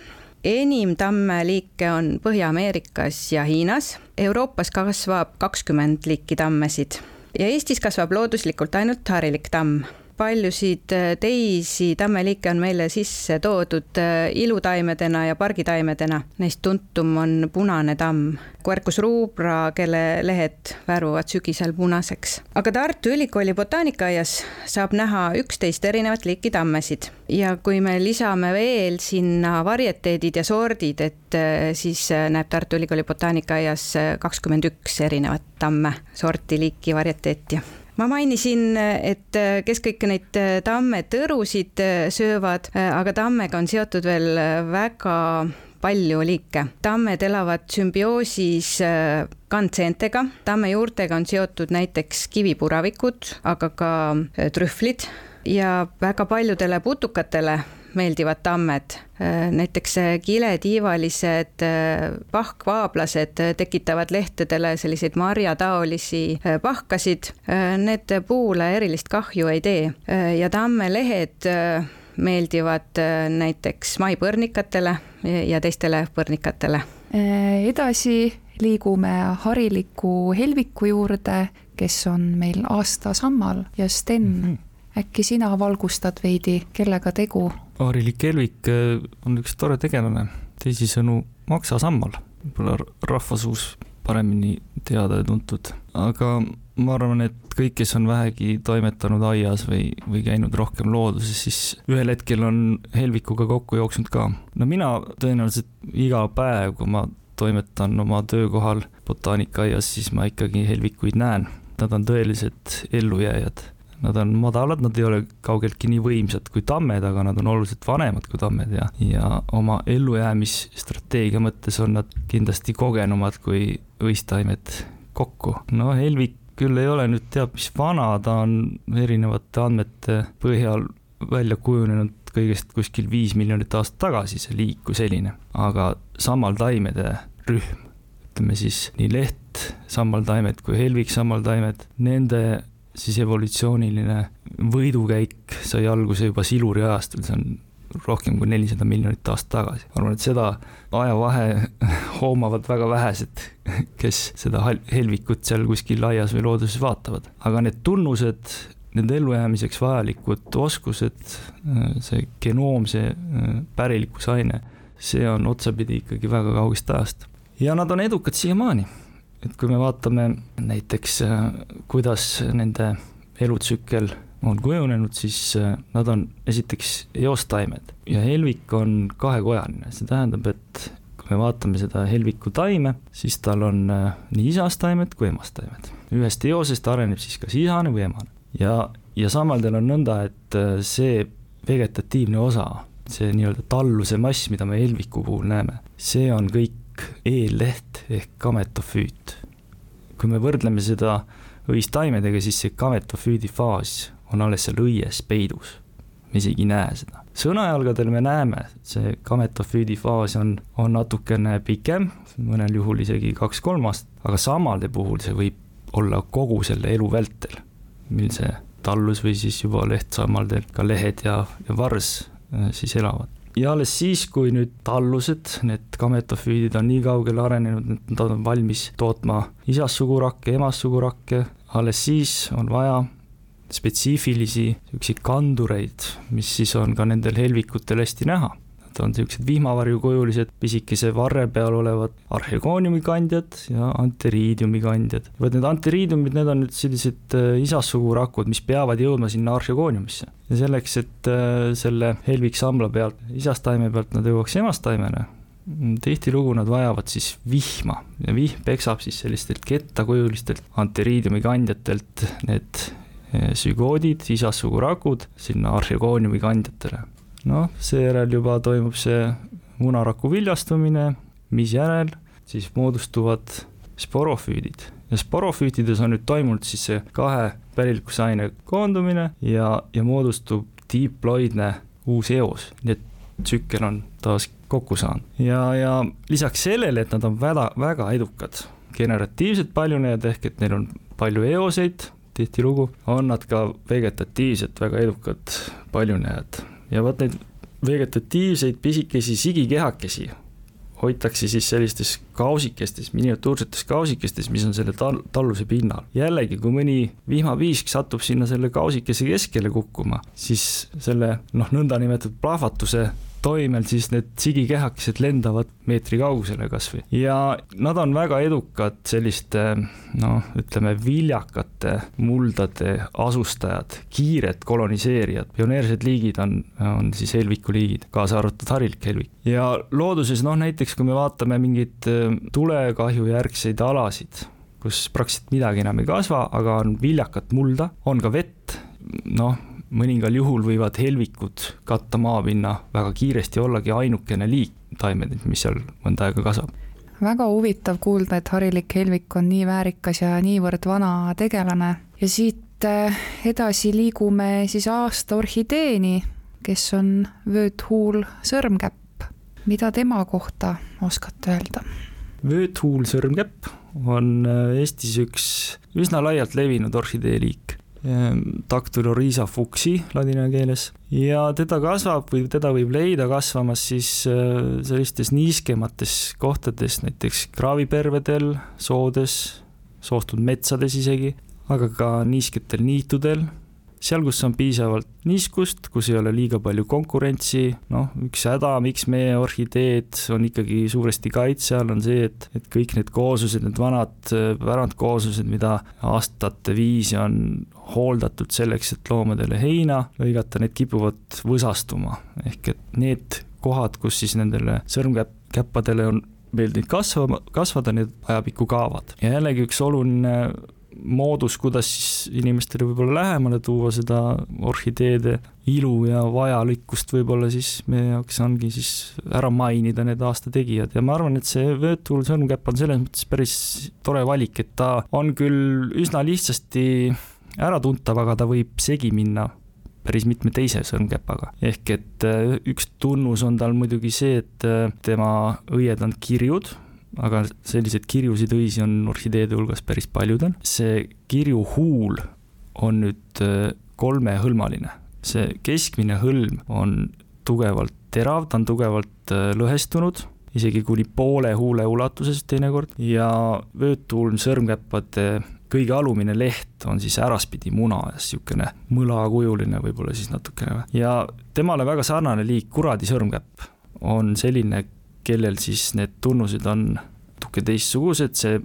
enim tammeliike on Põhja-Ameerikas ja Hiinas. Euroopas kasvab kakskümmend liiki tammesid ja Eestis kasvab looduslikult ainult harilik tamm paljusid äh, teisi tammeliike on meile sisse toodud äh, ilutaimedena ja pargitaimedena. Neist tuntum on punane tamm, Quercus rubra, kelle lehed värvuvad sügisel punaseks. aga Tartu Ülikooli botaanikaaias saab näha üksteist erinevat liiki tammesid ja kui me lisame veel sinna varieteedid ja sordid, et äh, siis näeb Tartu Ülikooli botaanikaaias kakskümmend üks erinevat tamme, sorti, liiki, varieteeti ma mainisin, et kes kõiki neid tamme tõrusid söövad, aga tammega on seotud veel väga palju liike. tammed elavad sümbioosis kandseentega, tamme juurtega on seotud näiteks kivipuravikud, aga ka trühvlid ja väga paljudele putukatele meeldivad tammed. näiteks kiletiivalised pahkvaablased tekitavad lehtedele selliseid marjataolisi pahkasid. Need puule erilist kahju ei tee ja tammelehed meeldivad näiteks maipõrnikatele ja teistele põrnikatele. edasi liigume hariliku helviku juurde, kes on meil aastasammal ja Sten mm, -hmm. Äkki sina valgustad veidi, kellega tegu? Aarilik Kelvik äh, on üks tore tegelane, teisisõnu maksasammal, võib-olla rahvasuus paremini teada ja tuntud, aga ma arvan, et kõik, kes on vähegi toimetanud aias või, või käinud rohkem looduses, siis ühel hetkel on helvikuga kokku jooksnud ka. no mina tõenäoliselt iga päev, kui ma toimetan oma töökohal botaanikaaias, siis ma ikkagi helvikuid näen. Nad on tõelised ellujääjad Nad on madalad, nad ei ole kaugeltki nii võimsad kui tammed, aga nad on oluliselt vanemad kui tammed ja, ja oma ellujäämisstrateegia mõttes on nad kindlasti kogenumad kui võisttaimed kokku. no Helvik küll ei ole nüüd teab mis vana, ta on erinevate andmete põhjal välja kujunenud kõigest kuskil viis miljonit aastat tagasi, see liik kui selline, aga sammaltaimede rühm, ütleme siis nii leht, sammaltaimed kui helvik sammaltaimed, nende siis evolutsiooniline võidukäik sai alguse juba Siluri ajastul, see on rohkem kui nelisada miljonit aastat tagasi. ma arvan, et seda ajavahe hoomavad väga vähesed, kes seda helvikut seal kuskil aias või looduses vaatavad. aga need tunnused, nende ellujäämiseks vajalikud oskused, see genoom, see pärilikkusaine, see on otsapidi ikkagi väga kaugest ajast. ja nad on edukad siiamaani et kui me vaatame näiteks, äh, kuidas nende elutsükkel on kujunenud, siis äh, nad on esiteks eostaimed ja helvik on kahekojaline, see tähendab, et kui me vaatame seda helviku taime, siis tal on äh, nii isastaimed kui emastaimed. ühest eosest areneb siis kas isane või emane. ja, ja samadel on nõnda, et see vegetatiivne osa, see nii-öelda talluse mass, mida me helviku puhul näeme, see on kõik eelleht ehk gametofüüt. kui me võrdleme seda õistaimedega, siis see gametofüüdi faas on alles seal õies peidus. me isegi ei näe seda. sõnajalgadel me näeme, see gametofüüdi faas on, on natukene pikem, mõnel juhul isegi kaks-kolm aastat, aga samade puhul see võib olla kogu selle elu vältel, mil see tallus või siis juba lehtsammaldel ka lehed ja, ja vars äh, siis elavad. Ja alles siis, kui nüüd tallused, need gametofüüdid on nii kaugele arenenud, et nad on valmis tootma isassugurakke, emassugurakke, alles siis on vaja spetsiifilisi niisuguseid kandureid, mis siis on ka nendel helvikutel hästi näha Nad on niisugused vihmavarjukujulised pisikese varre peal olevad arhegooniumi kandjad ja anteriidiumi kandjad. vot need anteriidiumid, need on nüüd sellised äh, isassugurakud, mis peavad jõudma sinna arhegooniumisse. ja selleks, et äh, selle helviksamla pealt, isastaime pealt nad jõuaks emastaimele, tihtilugu nad vajavad siis vihma ja vihm peksab siis sellistelt kettakujulistelt anteriidiumi kandjatelt need äh, sügoodid, isassugurakud sinna arhegooniumi kandjatele noh, seejärel juba toimub see munaraku viljastumine, misjärel siis moodustuvad sporofüüdid. Ja sporofüütides on nüüd toimunud siis see kahe pärilikusaine koondumine ja, ja moodustub diploidne uus eos, nii et tsükkel on taas kokku saanud. ja, ja lisaks sellele, et nad on väga, väga edukad generatiivsed paljunejad, ehk et neil on palju eoseid, tihtilugu, on nad ka vegetatiivselt väga edukad paljunejad ja vot neid vegetatiivseid pisikesi sigikehakesi hoitakse siis sellistes kausikestes, miniatuursetes kausikestes, mis on selle tal-, talluse pinnal. jällegi, kui mõni vihmapiisk satub sinna selle kausikese keskele kukkuma, siis selle noh, nõndanimetatud plahvatuse toimel siis need sigikehakesed lendavad meetri kaugusele kasvõi ja nad on väga edukad selliste noh, ütleme viljakate muldade asustajad, kiired koloniseerijad, pioneersed liigid on, on siis helvikuliigid, kaasa arvatud harilik helvik. ja looduses noh, näiteks kui me vaatame mingeid äh, tulekahjujärgseid alasid, kus praktiliselt midagi enam ei kasva, aga on viljakat mulda, on ka vett, noh, mõningal juhul võivad helvikud katta maapinna väga kiiresti, ollagi ainukene liik taimed, mis seal mõnda aega kasvab. väga huvitav kuulda, et harilik helvik on nii väärikas ja niivõrd vana tegelane ja siit eh, edasi liigume siis aasta orhideeni, kes on vööthuul sõrmkäpp. mida tema kohta oskate öelda? vööthuul sõrmkäpp on eh, Eestis üks üsna laialt levinud orhideeliik Dactylorhiza ehm, fuchsi ladina keeles. Ja teda kasvab või teda võib leida kasvamas siis äh, sellistes niiskemates kohtades, näiteks kraavipervedel, soodes, soostud metsades isegi, aga ka niisketel niitudel seal, kus on piisavalt niiskust, kus ei ole liiga palju konkurentsi, noh, üks häda, miks meie orhideed on ikkagi suuresti kaitse all, on see, et, et kõik need kooslused, need vanad pärandkooslused, mida aastate viisi on hooldatud selleks, et loomadele heina lõigata, need kipuvad võsastuma, ehk et need kohad, kus siis nendele sõrmkäppadele on meeldinud kasvama, kasvada, need ajapikku kaovad. ja jällegi üks oluline moodus, kuidas siis inimestele võib-olla lähemale tuua seda orhideede ilu ja vajalikkust võib-olla siis meie jaoks ongi siis ära mainida need aasta tegijad ja ma arvan, et see Virtual sõrmkäpp on selles mõttes päris tore valik, et ta on küll üsna lihtsasti äratuntav, aga ta võib segi minna päris mitme teise sõrmkäpaga. ehk et äh, üks tunnus on tal muidugi see, et äh, tema õied on kirjud aga selliseid kirjusid õisi on orhideede hulgas päris paljudel. see kirju huul on nüüd äh, kolmehõlmaline, see keskmine hõlm on tugevalt terav, ta on tugevalt äh, lõhestunud, isegi kuni poole huule ulatuses teinekord. Ja vöötulm sõrmkäppade kõige alumine leht on siis äraspidi muna niisugune mõlakujuline võib-olla siis natukene ja temale väga sarnane liik, kuradi sõrmkäpp, on selline kellel siis need tunnused on natuke teistsugused, see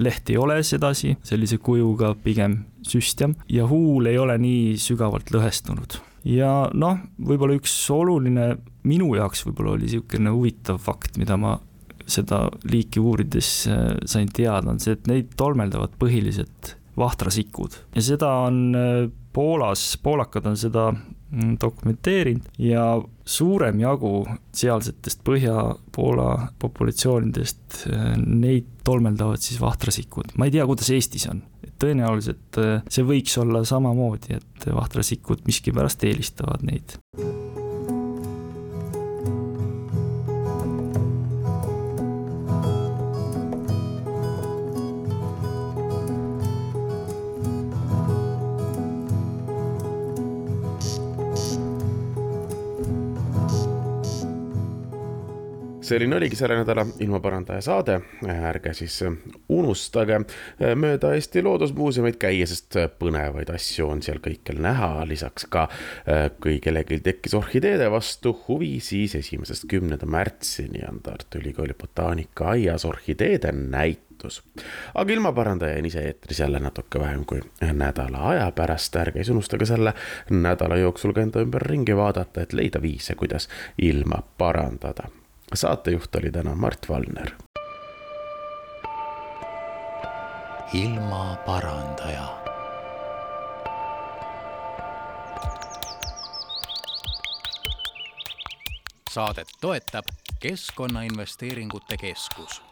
leht ei ole sedasi, sellise kujuga pigem süstjam ja huul ei ole nii sügavalt lõhestunud. ja noh, võib-olla üks oluline minu jaoks võib-olla oli niisugune huvitav fakt, mida ma seda liiki uurides äh, sain teada, on see, et neid tolmeldavad põhiliselt vahtrasikud ja seda on Poolas, poolakad on seda dokumenteerinud ja suurem jagu sealsetest Põhja-Poola populatsioonidest, neid tolmeldavad siis vahtrasikud. ma ei tea, kuidas Eestis on, tõenäoliselt see võiks olla samamoodi, et vahtrasikud miskipärast eelistavad neid. Selline oligi selle nädala ilmaparandaja saade, ärge siis unustage mööda Eesti Loodusmuuseumit käia, sest põnevaid asju on seal kõikjal näha, lisaks ka kui kellelgi tekkis orhideede vastu huvi, siis esimesest kümnenda märtsini on Tartu Ülikooli botaanikaaias orhideede näitus. aga ilmaparandaja on ise eetris jälle natuke vähem kui nädala aja pärast, ärge siis unustage selle nädala jooksul ka enda ümber ringi vaadata, et leida viise, kuidas ilma parandada saatejuht oli täna Mart Valner. ilmaparandaja. saadet toetab Keskkonnainvesteeringute Keskus